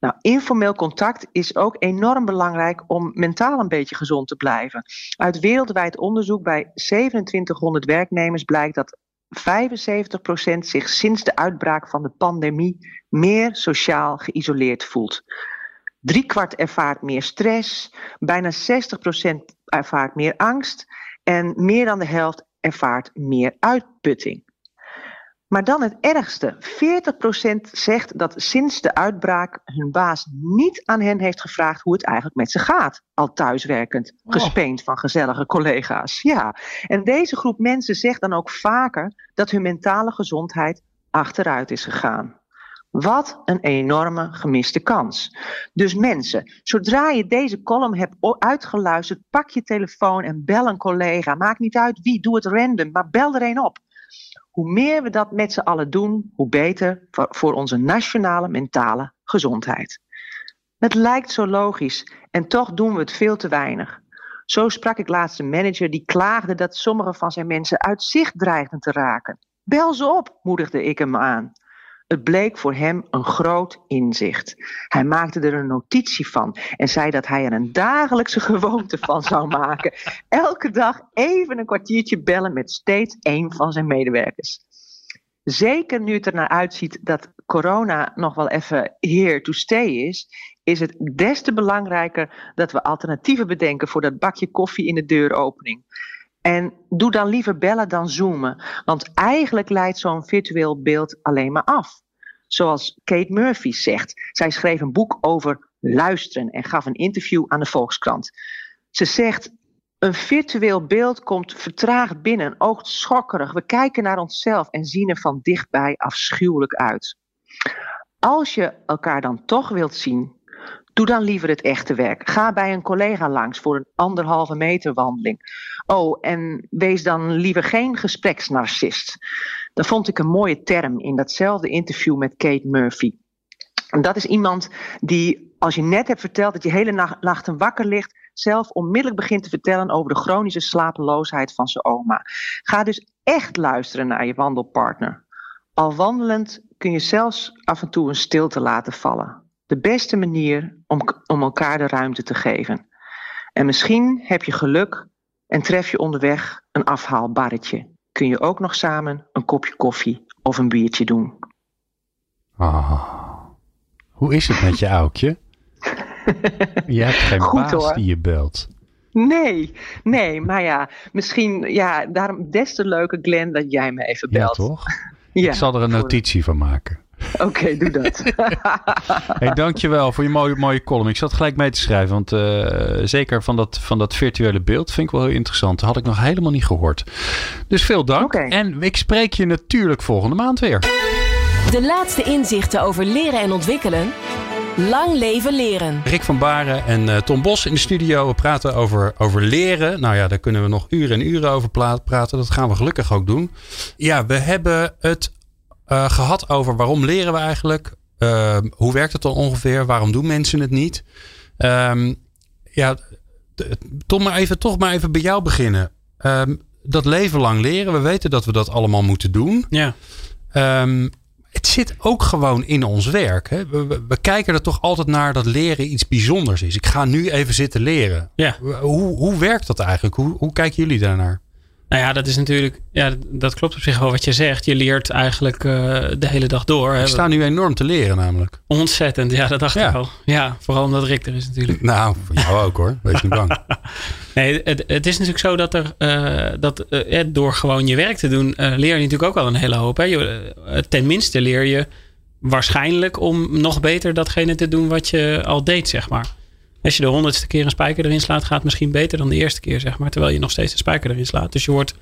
Nou, informeel contact is ook enorm belangrijk om mentaal een beetje gezond te blijven. Uit wereldwijd onderzoek bij 2700 werknemers blijkt dat 75% zich sinds de uitbraak van de pandemie meer sociaal geïsoleerd voelt. Driekwart ervaart meer stress, bijna 60% ervaart meer angst en meer dan de helft ervaart meer uitputting. Maar dan het ergste. 40% zegt dat sinds de uitbraak hun baas niet aan hen heeft gevraagd hoe het eigenlijk met ze gaat. Al thuiswerkend, oh. gespeend van gezellige collega's. Ja. En deze groep mensen zegt dan ook vaker dat hun mentale gezondheid achteruit is gegaan. Wat een enorme gemiste kans. Dus mensen, zodra je deze column hebt uitgeluisterd, pak je telefoon en bel een collega. Maakt niet uit wie, doe het random, maar bel er een op. Hoe meer we dat met z'n allen doen, hoe beter voor onze nationale mentale gezondheid. Het lijkt zo logisch en toch doen we het veel te weinig. Zo sprak ik laatst een manager die klaagde dat sommige van zijn mensen uit zicht dreigden te raken. Bel ze op, moedigde ik hem aan. Het bleek voor hem een groot inzicht. Hij maakte er een notitie van en zei dat hij er een dagelijkse gewoonte van zou maken. Elke dag even een kwartiertje bellen met steeds één van zijn medewerkers. Zeker nu het er naar uitziet dat corona nog wel even here to stay is, is het des te belangrijker dat we alternatieven bedenken voor dat bakje koffie in de deuropening. En doe dan liever bellen dan zoomen, want eigenlijk leidt zo'n virtueel beeld alleen maar af. Zoals Kate Murphy zegt. Zij schreef een boek over luisteren en gaf een interview aan de Volkskrant. Ze zegt: Een virtueel beeld komt vertraagd binnen, oogt schokkerig. We kijken naar onszelf en zien er van dichtbij afschuwelijk uit. Als je elkaar dan toch wilt zien, Doe dan liever het echte werk. Ga bij een collega langs voor een anderhalve meter wandeling. Oh, en wees dan liever geen gespreksnarcist. Dat vond ik een mooie term in datzelfde interview met Kate Murphy. En dat is iemand die, als je net hebt verteld dat je hele nacht wakker ligt, zelf onmiddellijk begint te vertellen over de chronische slapeloosheid van zijn oma. Ga dus echt luisteren naar je wandelpartner. Al wandelend kun je zelfs af en toe een stilte laten vallen de beste manier om, om elkaar de ruimte te geven. En misschien heb je geluk en tref je onderweg een afhaalbarretje. Kun je ook nog samen een kopje koffie of een biertje doen.
Oh. Hoe is het met je oudje? je hebt geen Goed, baas die je belt.
Nee, nee, maar ja, misschien, ja, daarom des te leuker Glenn dat jij me even belt.
Ja, toch? ja, Ik zal er een notitie van maken.
Oké, doe dat.
hey, dankjewel voor je mooie, mooie column. Ik zat gelijk mee te schrijven, want uh, zeker van dat, van dat virtuele beeld vind ik wel heel interessant. Dat had ik nog helemaal niet gehoord. Dus veel dank. En ik spreek je natuurlijk volgende maand weer.
De laatste inzichten over leren en ontwikkelen. Lang leven leren.
Rick van Baren en uh, Tom Bos in de studio. We praten over, over leren. Nou ja, daar kunnen we nog uren en uren over praten. Dat gaan we gelukkig ook doen. Ja, we hebben het uh, gehad over waarom leren we eigenlijk? Uh, hoe werkt het dan ongeveer? Waarom doen mensen het niet? Um, ja, Tom, maar even, toch maar even bij jou beginnen. Um, dat leven lang leren, we weten dat we dat allemaal moeten doen.
Ja.
Um, het zit ook gewoon in ons werk. Hè? We, we, we, kijken er toch altijd naar dat leren iets bijzonders is. Ik ga nu even zitten leren.
Ja.
Hoe, hoe werkt dat eigenlijk? Hoe, hoe kijken jullie daarnaar?
Nou ja, dat is natuurlijk, ja, dat klopt op zich wel wat je zegt. Je leert eigenlijk uh, de hele dag door.
Ik sta nu enorm te leren namelijk.
Ontzettend, ja, dat dacht ja. ik al. Ja, vooral omdat Rick er is natuurlijk.
Nou, voor jou ook hoor, wees niet bang.
nee, het, het, is natuurlijk zo dat er, uh, dat uh, door gewoon je werk te doen, leer je natuurlijk ook wel een hele hoop. Hè? Je, tenminste leer je waarschijnlijk om nog beter datgene te doen wat je al deed, zeg maar. Als je de honderdste keer een spijker erin slaat, gaat het misschien beter dan de eerste keer, zeg maar. Terwijl je nog steeds de spijker erin slaat. Dus je wordt,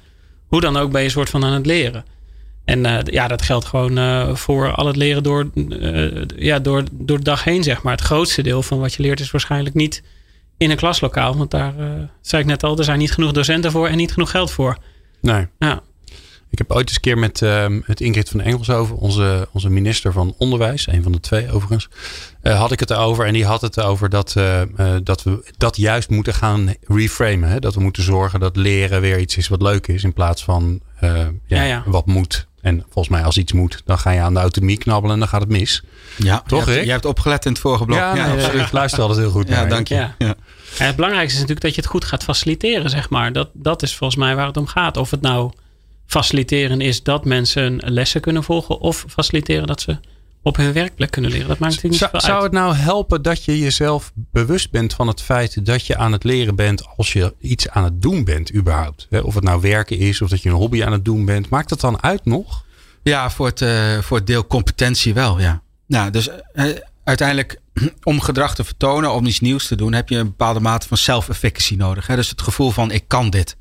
hoe dan ook, ben je een soort van aan het leren. En uh, ja, dat geldt gewoon uh, voor al het leren door, uh, ja, door, door de dag heen, zeg maar. Het grootste deel van wat je leert is waarschijnlijk niet in een klaslokaal. Want daar, zei ik net al, er zijn niet genoeg docenten voor en niet genoeg geld voor.
Nee.
Ja.
Ik heb ooit eens een keer met, uh, met Ingrid van Engelshoven, onze, onze minister van Onderwijs, een van de twee overigens, uh, had ik het erover. En die had het over dat, uh, dat we dat juist moeten gaan reframen. Hè? Dat we moeten zorgen dat leren weer iets is wat leuk is, in plaats van ja,
ja, ja.
wat moet. En volgens mij als iets moet, dan ga je aan de autonomie knabbelen en dan gaat het mis.
Ja,
toch
je hebt, opgelet in het vorige blok.
Ja, ja, nee, ik luister altijd heel goed
ja,
naar.
dank je.
Ja. En het belangrijkste is natuurlijk dat je het goed gaat faciliteren, zeg maar. Dat, dat is volgens mij waar het om gaat. Of het nou faciliteren is dat mensen lessen kunnen volgen. Of faciliteren dat ze op hun werkplek kunnen leren. Dat maakt natuurlijk niet
zou,
veel
zou het nou helpen dat je jezelf bewust bent van het feit dat je aan het leren bent als je iets aan het doen bent überhaupt? Of het nou werken is of dat je een hobby aan het doen bent. Maakt dat dan uit nog?
Ja, voor het, uh, voor het deel competentie wel, ja. Nou, dus uh, uiteindelijk om gedrag te vertonen, om iets nieuws te doen, heb je een bepaalde mate van self-efficacy nodig. Hè? Dus het gevoel van ik kan dit.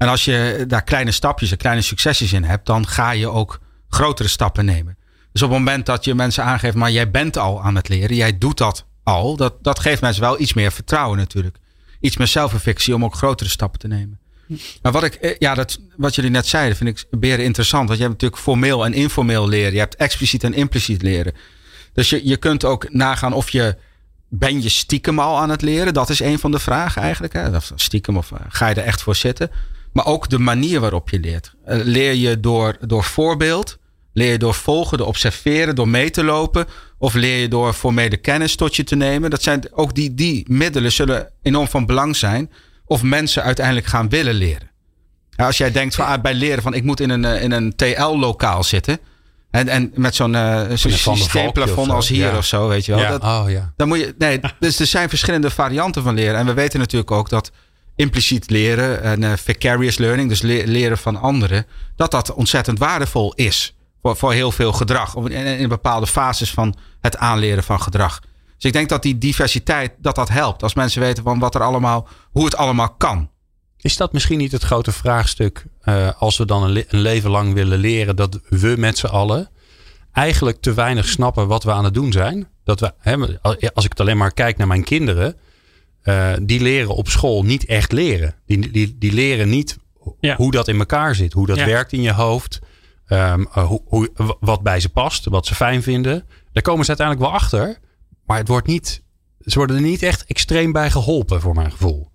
En als je daar kleine stapjes en kleine succesjes in hebt, dan ga je ook grotere stappen nemen. Dus op het moment dat je mensen aangeeft, maar jij bent al aan het leren, jij doet dat al, dat, dat geeft mensen wel iets meer vertrouwen natuurlijk. Iets meer zelfreflectie om ook grotere stappen te nemen. Maar wat ik, ja, dat, wat jullie net zeiden, vind ik beren interessant. Want je hebt natuurlijk formeel en informeel leren. Je hebt expliciet en impliciet leren. Dus je, je kunt ook nagaan of je. Ben je stiekem al aan het leren? Dat is een van de vragen eigenlijk. Hè? Stiekem of ga je er echt voor zitten? Maar ook de manier waarop je leert. Leer je door, door voorbeeld? Leer je door volgen, door observeren, door mee te lopen? Of leer je door formele kennis tot je te nemen? Dat zijn ook die, die middelen zullen enorm van belang zijn. Of mensen uiteindelijk gaan willen leren. Ja, als jij denkt van, ah, bij leren van ik moet in een, in een TL-lokaal zitten. En, en met zo'n uh, zo systeemplafond als hier
ja.
of zo, weet je wel.
Ja.
Dat,
oh, ja.
Dan moet je, nee, dus er zijn verschillende varianten van leren. En we weten natuurlijk ook dat impliciet leren en uh, vicarious learning, dus le leren van anderen, dat dat ontzettend waardevol is voor, voor heel veel gedrag. In, in bepaalde fases van het aanleren van gedrag. Dus ik denk dat die diversiteit, dat dat helpt. Als mensen weten van wat er allemaal, hoe het allemaal kan.
Is dat misschien niet het grote vraagstuk uh, als we dan een, leven lang willen leren dat we met z'n allen eigenlijk te weinig snappen wat we aan het doen zijn? Dat we, hè, als ik het alleen maar kijk naar mijn kinderen, uh, die leren op school niet echt leren. Die, die, die leren niet
ja.
hoe dat in elkaar zit, hoe dat
Ja.
werkt in je hoofd, um, uh, hoe, hoe, wat bij ze past, wat ze fijn vinden. Daar komen ze uiteindelijk wel achter, maar het wordt niet, ze worden er niet echt extreem bij geholpen, voor mijn gevoel.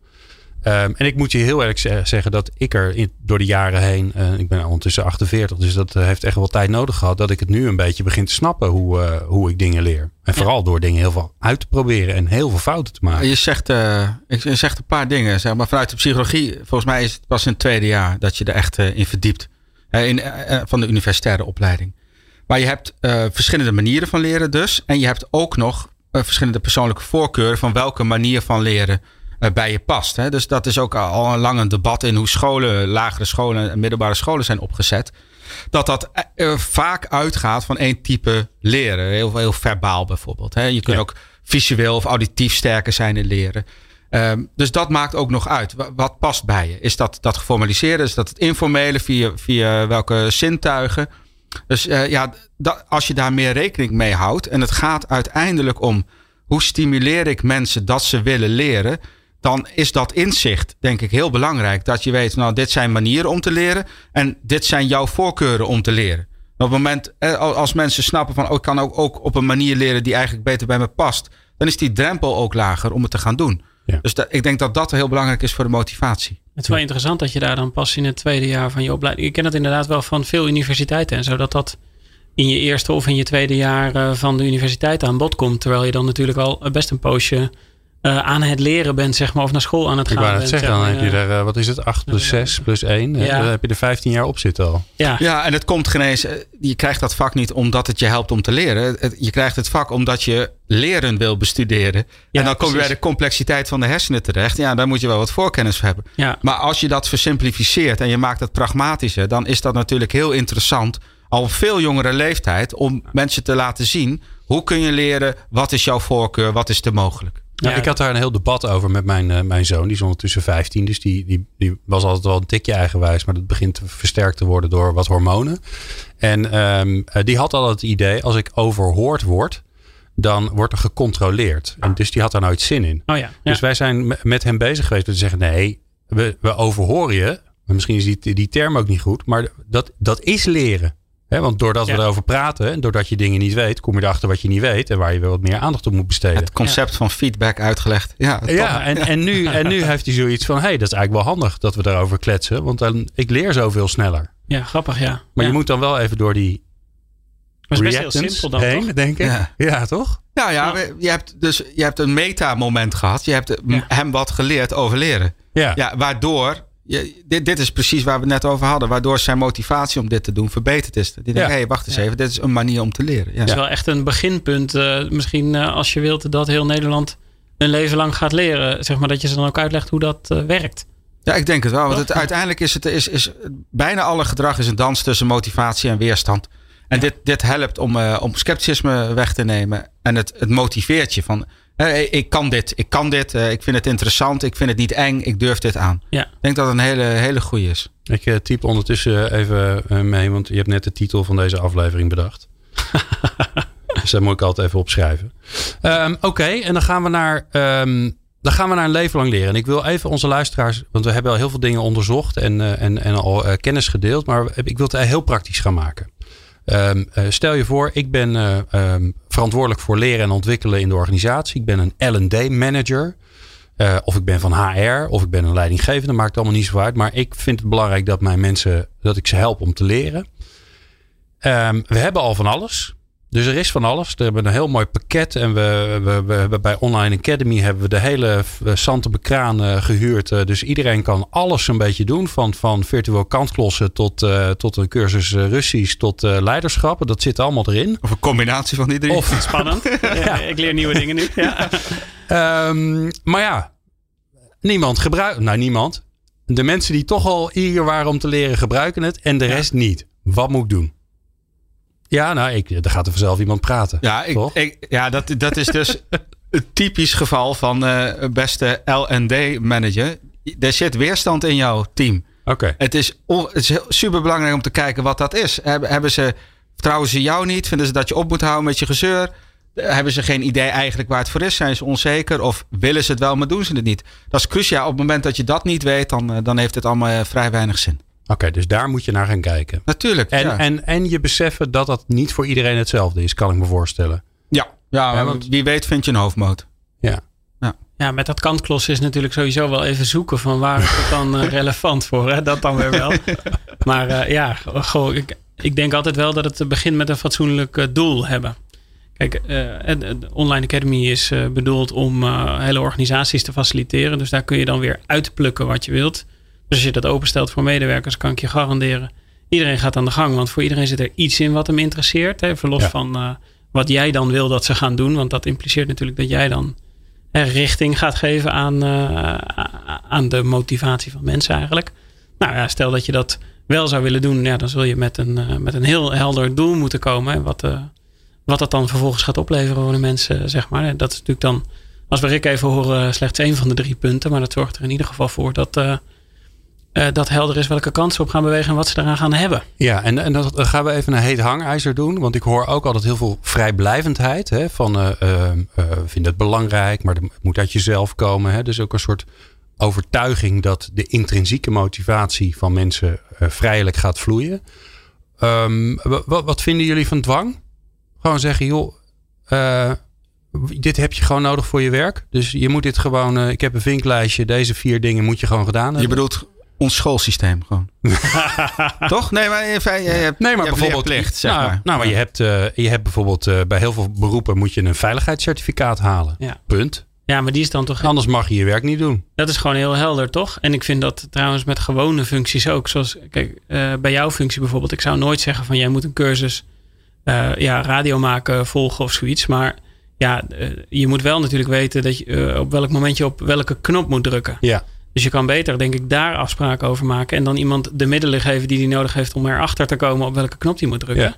Um, en ik moet je heel eerlijk zeggen dat ik er in, door de jaren heen, uh, ik ben ondertussen 48, dus dat uh, heeft echt wel tijd nodig gehad, dat ik het nu een beetje begin te snappen hoe, uh, hoe ik dingen leer. En vooral door dingen heel veel uit te proberen en heel veel fouten te maken.
Je zegt, je zegt een paar dingen, zeg maar vanuit de psychologie, volgens mij is het pas in het tweede jaar dat je er echt in verdiept. In, van de universitaire opleiding. Maar je hebt verschillende manieren van leren dus. En je hebt ook nog verschillende persoonlijke voorkeuren van welke manier van leren bij je past. Hè? Dus dat is ook al een lang een debat in hoe scholen, lagere scholen en middelbare scholen zijn opgezet. Dat dat uh, vaak uitgaat van één type leren. Heel, heel verbaal bijvoorbeeld. Hè? Je kunt ja. ook visueel of auditief sterker zijn in leren. Um, dus dat maakt ook nog uit. Wat, wat past bij je? Is dat dat geformaliseerde? Is dat het informele? Via, via welke zintuigen? Dus uh, ja, dat, als je daar meer rekening mee houdt. En het gaat uiteindelijk om hoe stimuleer ik mensen dat ze willen leren? Dan is dat inzicht, denk ik, heel belangrijk. Dat je weet, nou, dit zijn manieren om te leren. En dit zijn jouw voorkeuren om te leren. Op het moment, als mensen snappen van, oh, ik kan ook, ook op een manier leren die eigenlijk beter bij me past. Dan is die drempel ook lager om het te gaan doen. Ja. Dus dat, ik denk dat dat heel belangrijk is voor de motivatie.
Het is wel interessant dat je daar dan pas in het tweede jaar van je opleiding. Ik ken het inderdaad wel van veel universiteiten en zo. Dat dat in je eerste of in je tweede jaar eh, van de universiteit aan bod komt. Terwijl je dan natuurlijk al best een poosje uh, aan het leren bent, zeg maar, of naar school aan het gaan.
Ik wou het zeggen, dan heb je er, uh, wat is het, 8 plus 6 plus 1. Ja. Dan heb je er 15 jaar op zitten al.
Ja, ja en het komt geen eens, je krijgt dat vak niet omdat het je helpt om te leren. je krijgt het vak omdat je leren wil bestuderen. Ja, en dan kom je bij de complexiteit van de hersenen terecht. Ja, daar moet je wel wat voorkennis voor hebben. Ja. Maar als je dat versimplificeert en je maakt het pragmatischer, dan is dat natuurlijk heel interessant al een veel jongere leeftijd om mensen te laten zien hoe kun je leren, wat is jouw voorkeur, wat is er mogelijk.
Ja, ik had daar een heel debat over met mijn, uh, mijn zoon. Die is ondertussen 15. Dus die, die, die was altijd wel een tikje eigenwijs. Maar dat begint versterkt te worden door wat hormonen. En um, die had al het idee, als ik overhoord word, dan wordt er gecontroleerd. En dus die had daar nooit zin in.
Oh ja,
Dus wij zijn met hem bezig geweest om te zeggen: nee, we, we overhoren je. Misschien is die, die term ook niet goed. Maar dat, dat is leren want doordat we erover praten en doordat je dingen niet weet, kom je erachter wat je niet weet en waar je wel wat meer aandacht op moet besteden.
Het concept van feedback uitgelegd. Ja,
ja en, en, nu, en nu heeft hij zoiets van: hé, hey, dat is eigenlijk wel handig dat we daarover kletsen, want dan, ik leer zoveel sneller.
Ja, grappig, ja.
Maar je moet dan wel even door die.
Maar is best heel simpel dan, heen, toch?
denk ik. Ja. ja, toch?
Nou ja, je hebt dus je hebt een meta-moment gehad. Je hebt hem wat geleerd over leren. Ja. ja dit, dit is precies waar we het net over hadden. Waardoor zijn motivatie om dit te doen verbeterd is. Die denkt, hé, hey, wacht eens even. Dit is een manier om te leren.
Ja. Het is wel echt een beginpunt. Uh, misschien uh, als je wilt dat heel Nederland een leven lang gaat leren. Zeg maar dat je ze dan ook uitlegt hoe dat uh, werkt.
Ja, ik denk het wel. Want het, uiteindelijk is het is, is bijna alle gedrag is een dans tussen motivatie en weerstand. En dit, dit helpt om, om scepticisme weg te nemen. En het, het motiveert je van ik kan dit, ik kan dit, eh, ik vind het interessant, ik vind het niet eng, ik durf dit aan. Ja. Ik denk dat het een hele, hele goede is.
Ik uh, typ ondertussen even mee, want je hebt net de titel van deze aflevering bedacht. dus dat moet ik altijd even opschrijven. Um, Oké, en dan gaan we naar. Um, dan gaan we naar een leven lang leren. En ik wil even onze luisteraars, want we hebben al heel veel dingen onderzocht en, en, en al kennis gedeeld, maar ik wil het heel praktisch gaan maken. Um, stel je voor, ik ben uh, um, verantwoordelijk voor leren en ontwikkelen in de organisatie. Ik ben een LD manager. Uh, of ik ben van HR, of ik ben een leidinggevende, maakt allemaal niet zo uit. Maar ik vind het belangrijk dat mijn mensen, dat ik ze help om te leren. Um, we hebben al van alles. Dus er is van alles. We hebben een heel mooi pakket. En we, we, we hebben bij Online Academy hebben we de hele Sante Bekraan uh, gehuurd. Uh, dus iedereen kan alles een beetje doen. Van, van virtueel kantklossen tot, uh, tot een cursus Russisch tot leiderschap. Dat zit allemaal erin.
Of een combinatie van die drie.
Of spannend. ja. Ik leer nieuwe dingen nu. Ja.
um, maar ja, niemand gebruikt. Nou, niemand. De mensen die toch al hier waren om te leren gebruiken het. En de rest niet. Wat moet ik doen? Ja, nou, ik, er gaat er vanzelf iemand praten.
Ja, ik, ik, ja dat, dat is dus een typisch geval van uh, beste L&D-manager. Er zit weerstand in jouw team.
Oké.
Het, is het is super belangrijk om te kijken wat dat is. Hebben, hebben ze, vertrouwen ze jou niet? Vinden ze dat je op moet houden met je gezeur? Hebben ze geen idee eigenlijk waar het voor is? Zijn ze onzeker? Of willen ze het wel, maar doen ze het niet? Dat is cruciaal. Op het moment dat je dat niet weet, dan, eh, dan heeft het allemaal eh, vrij weinig zin.
Oké, dus daar moet je naar gaan kijken.
Natuurlijk.
En,
ja.
en, en je beseffen dat dat niet voor iedereen hetzelfde is, kan ik me voorstellen.
Ja, ja, want, wie weet vind je een hoofdmoot.
Ja.
Ja. ja, met dat kantklossen is natuurlijk sowieso wel even zoeken van waar is het dan uh, relevant voor. Hè? Dat dan weer wel. maar uh, ja, goh, ik, ik denk altijd wel dat het begint met een fatsoenlijk uh, doel hebben. Kijk, de Online Academy is bedoeld om hele organisaties te faciliteren. Dus daar kun je dan weer uitplukken wat je wilt. Dus als je dat openstelt voor medewerkers, kan ik je garanderen. Iedereen gaat aan de gang, want voor iedereen zit er iets in wat hem interesseert. Hè, verlos van uh, wat jij dan wil dat ze gaan doen. Want dat impliceert natuurlijk dat jij dan richting gaat geven aan, uh, aan de motivatie van mensen eigenlijk. Nou ja, stel dat je dat wel zou willen doen, ja, dan zul je met een, uh, met een heel helder doel moeten komen. Hè, wat, wat dat dan vervolgens gaat opleveren voor de mensen, zeg maar. Dat is natuurlijk dan, als we Rick even horen, slechts één van de drie punten. Maar dat zorgt er in ieder geval voor dat eh, dat helder is welke kant ze op gaan bewegen en wat ze eraan gaan hebben.
Ja, en, en dan gaan we even een heet hangijzer doen. Want ik hoor ook altijd heel veel vrijblijvendheid. Hè, van uh, uh, vind het belangrijk, maar het moet uit jezelf komen. Hè. Dus ook een soort overtuiging dat de intrinsieke motivatie van mensen vrijelijk gaat vloeien. Um, wat, wat, vinden jullie van dwang? Gewoon zeggen, joh, dit heb je gewoon nodig voor je werk. Dus je moet dit gewoon, ik heb een vinklijstje, deze vier dingen moet je gewoon gedaan hebben.
Je bedoelt ons schoolsysteem gewoon. Toch? Nee, maar, je hebt,
nee, maar bijvoorbeeld.
Plicht, zeg
nou,
maar.
nou, maar je hebt, uh, je hebt bijvoorbeeld uh, bij heel veel beroepen moet je een veiligheidscertificaat halen.
Ja.
Punt.
Ja, maar die is dan toch.
Anders mag je je werk niet doen.
Dat is gewoon heel helder, toch? En ik vind dat trouwens met gewone functies ook. Zoals, kijk, uh, bij jouw functie bijvoorbeeld. Ik zou nooit zeggen van jij moet een cursus ja, radio maken, volgen of zoiets. Maar ja, je moet wel natuurlijk weten dat je op welk moment je op welke knop moet drukken.
Ja.
Dus je kan beter, denk ik, daar afspraken over maken. En dan iemand de middelen geven die hij nodig heeft om erachter te komen op welke knop hij moet drukken.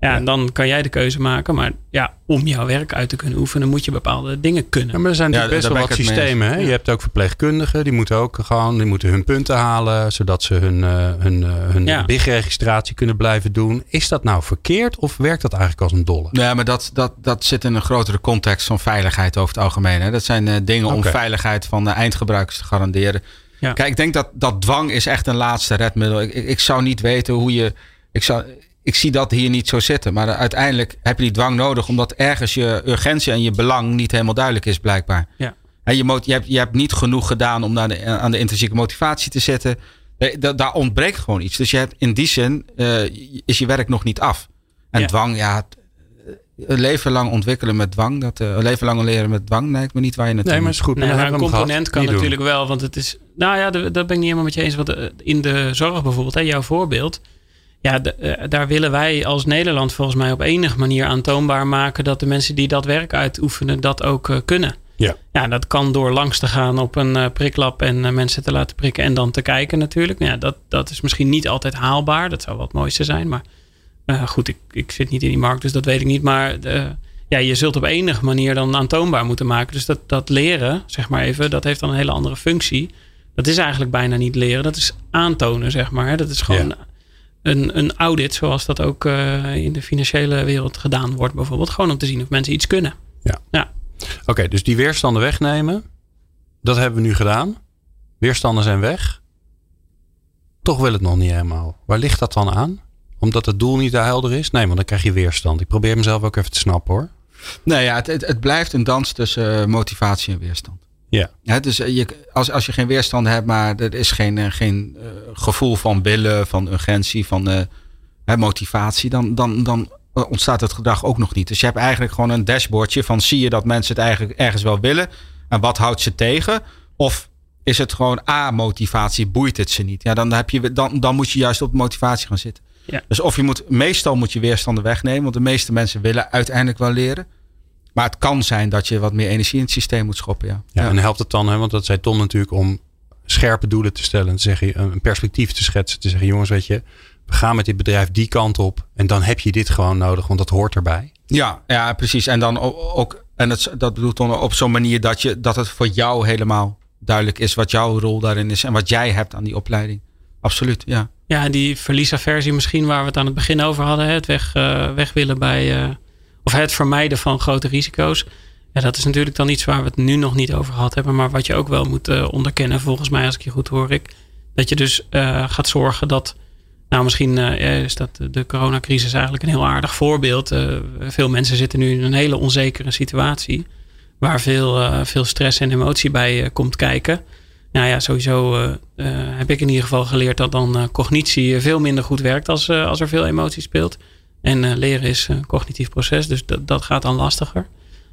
Ja,
en dan kan jij de keuze maken. Maar ja, om jouw werk uit te kunnen oefenen, moet je bepaalde dingen kunnen.
Ja, maar er zijn
Ja,
natuurlijk best wel wat systemen. Hè? Je hebt ook verpleegkundigen, die moeten ook gewoon die moeten hun punten halen, zodat ze hun, eh, hun, eh, hun
Ja.
BIG-registratie kunnen blijven doen. Is dat nou verkeerd of werkt dat eigenlijk als een dolle?
Ja, maar dat, dat, dat zit in een grotere context van veiligheid over het algemeen. Hè. Dat zijn eh, dingen om veiligheid van de eindgebruikers te garanderen.
Ja.
Kijk, ik denk dat, dat dwang is echt een laatste redmiddel. Ik, ik, ik zou niet weten hoe je... Ik, zou, ik zie dat hier niet zo zitten. Maar uiteindelijk heb je die dwang nodig... omdat ergens je urgentie en je belang niet helemaal duidelijk is blijkbaar.
Ja.
En je, mot- je, hebt, je hebt niet genoeg gedaan om naar de, aan de intrinsieke motivatie te zetten. Da- daar ontbreekt gewoon iets. Dus je hebt in die zin eh, is je werk nog niet af. En
Ja.
dwang, ja, het- een leven lang ontwikkelen met dwang, dat, eh, een leven lang leren met dwang, lijkt me niet waar je naartoe
Nee, maar is goed.
Nee, maar een component kan
Niet doen.
natuurlijk wel, want het is. Nou ja, dat ben ik niet helemaal met je eens. Want eh, in de zorg bijvoorbeeld, hè, jouw voorbeeld. Ja, eh, daar willen wij als Nederland volgens mij op enige manier aantoonbaar maken dat de mensen die dat werk uitoefenen dat ook eh, kunnen.
Ja.
Ja, dat kan door langs te gaan op een eh, priklab en mensen te laten prikken en dan te kijken natuurlijk. Nou Ja, dat, dat is misschien niet altijd haalbaar. Dat zou het mooiste zijn. Maar goed, ik, ik zit niet in die markt, dus dat weet ik niet. Maar ja, je zult op enige manier dan aantoonbaar moeten maken. Dus dat, dat leren, zeg maar even, dat heeft dan een hele andere functie. Dat is eigenlijk bijna niet leren. Dat is aantonen, zeg maar. Dat is gewoon
Ja.
Een, een audit, zoals dat ook eh, in de financiële wereld gedaan wordt, bijvoorbeeld. Gewoon om te zien of mensen iets kunnen.
Oké, dus die weerstanden wegnemen. Dat hebben we nu gedaan. Weerstanden zijn weg. Toch wil het nog niet helemaal. Waar ligt dat dan aan? Omdat het doel niet helder is? Nee, want dan krijg je weerstand. Ik probeer mezelf ook even te snappen hoor.
Nee, ja, het, het, het blijft een dans tussen eh, motivatie en weerstand.
Ja.
Dus eh, je, als, als je geen weerstand hebt, maar er is geen, eh, geen eh, gevoel van willen, van urgentie, van motivatie, dan, dan, dan ontstaat het gedrag ook nog niet. Dus je hebt eigenlijk gewoon een dashboardje van zie je dat mensen het eigenlijk ergens wel willen en wat houdt ze tegen? Of is het gewoon A-motivatie, boeit het ze niet? Ja, dan, heb je, dan, dan moet je juist op motivatie gaan zitten.
Ja.
Dus of je moet, meestal moet je weerstanden wegnemen, want de meeste mensen willen uiteindelijk wel leren. Maar het kan zijn dat je wat meer energie in het systeem moet schoppen. Ja.
Ja, En helpt het dan, hè, want dat zei Tom natuurlijk, om scherpe doelen te stellen. En te zeggen, een perspectief te schetsen. Te zeggen, jongens, weet je, we gaan met dit bedrijf die kant op. En dan heb je dit gewoon nodig, want dat hoort erbij.
Ja, ja, precies. En dan ook, en dat, dat bedoelt dan op zo'n manier dat, je, dat het voor jou helemaal duidelijk is wat jouw rol daarin is en wat jij hebt aan die opleiding. Absoluut, ja.
Ja, en die verliesaversie misschien waar we het aan het begin over hadden. hè, Het weg, eh, weg willen bij... eh, of het vermijden van grote risico's. Ja, dat is natuurlijk dan iets waar we het nu nog niet over gehad hebben. Maar wat je ook wel moet eh, onderkennen, volgens mij, als ik je goed hoor, ik. Dat je dus eh, gaat zorgen dat. Nou, misschien eh, is dat de coronacrisis eigenlijk een heel aardig voorbeeld. Veel mensen zitten nu in een hele onzekere situatie. Waar veel, veel stress en emotie bij komt kijken. Nou ja, sowieso heb ik in ieder geval geleerd dat dan cognitie veel minder goed werkt als, als er veel emotie speelt. En eh, leren is een cognitief proces, dus dat, dat gaat dan lastiger.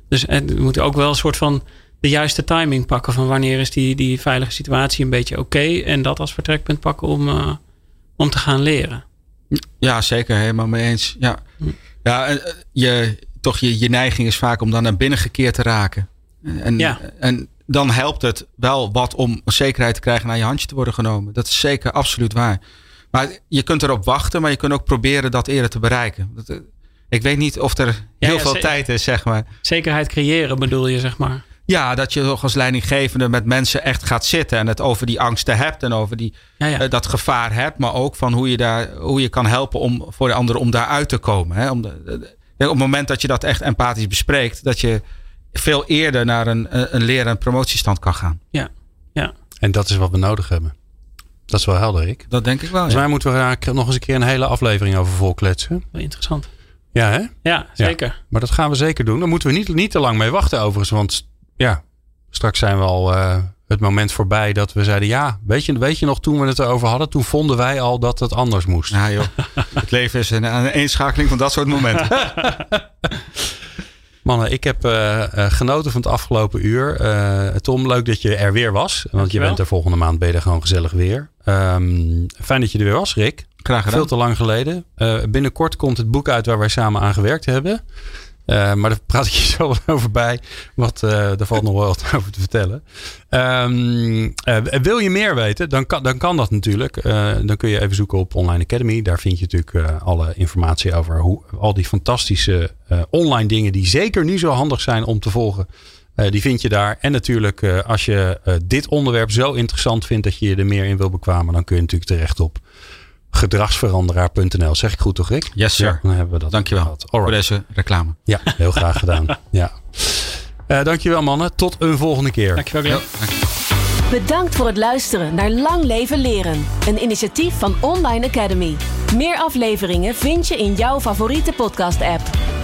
Dus eh, we moeten ook wel een soort van de juiste timing pakken van wanneer is die, die veilige situatie een beetje oké. en dat als vertrekpunt pakken om, eh, om te gaan leren.
Ja, zeker. Helemaal mee eens. Ja,
Hm.
ja en, eh, je, toch je, je neiging is vaak om dan naar binnen gekeerd te raken. En,
Ja.
en dan helpt het wel wat om zekerheid te krijgen naar je handje te worden genomen. Dat is zeker absoluut waar. Maar je kunt erop wachten, maar je kunt ook proberen dat eerder te bereiken. Dat, eh, ik weet niet of er heel
ja,
veel tijd is, zeg maar.
Zekerheid creëren bedoel je, zeg maar.
Ja, dat je toch als leidinggevende met mensen echt gaat zitten en het over die angsten hebt en over die,
Ja, ja.
eh, dat gevaar hebt, maar ook van hoe je, daar, hoe je kan helpen om voor de anderen om daaruit te komen. Hè? Om de, de- ja, op het moment dat je dat echt empathisch bespreekt, dat je veel eerder naar een, een een leren- en promotiestand kan gaan.
ja. ja.
En dat is wat we nodig hebben. Dat is wel helder, Rick.
Dat denk ik wel.
Volgens
Ja.
mij moeten we daar nog eens een keer een hele aflevering over volkletsen.
Wel interessant.
Ja, hè?
Ja, zeker.
Maar dat gaan we zeker doen. Daar moeten we niet, niet te lang mee wachten overigens. Want ja, straks zijn we al eh, het moment voorbij dat we zeiden... Ja, weet je, weet je nog toen we het erover hadden? Toen vonden wij al dat het anders moest.
Ja, joh. het leven is een, een eenschakeling van dat soort momenten.
Mannen, ik heb eh, eh, genoten van het afgelopen uur. Eh, Tom, leuk dat je er weer was. Want je bent er volgende maand ben je er gewoon gezellig weer. Ehm, fijn dat je er weer was, Rick.
Graag gedaan.
Veel te lang geleden. Eh, binnenkort komt het boek uit waar wij samen aan gewerkt hebben. Eh, maar daar praat ik je zo over bij. Want eh daar valt nog wel wat over te vertellen. Ehm, eh, wil je meer weten? Dan kan, dan kan dat natuurlijk. Dan kun je even zoeken op Online Academy. Daar vind je natuurlijk alle informatie over hoe, al die fantastische online dingen. Die zeker nu zo handig zijn om te volgen. Die vind je daar. En natuurlijk, als je dit onderwerp zo interessant vindt dat je er meer in wil bekwamen, dan kun je natuurlijk terecht op gedragsveranderaar.nl. Zeg ik goed toch, Rick?
Yes, sir.
Ja, dan hebben we dat.
Dankjewel
gehad.
voor deze reclame.
Ja, heel graag gedaan. Ja. Eh, dankjewel mannen. Tot een volgende keer.
Dankjewel, Glenn.
Bedankt voor het luisteren naar Lang Leven Leren. Een initiatief van Online Academy. Meer afleveringen vind je in jouw favoriete podcast-app.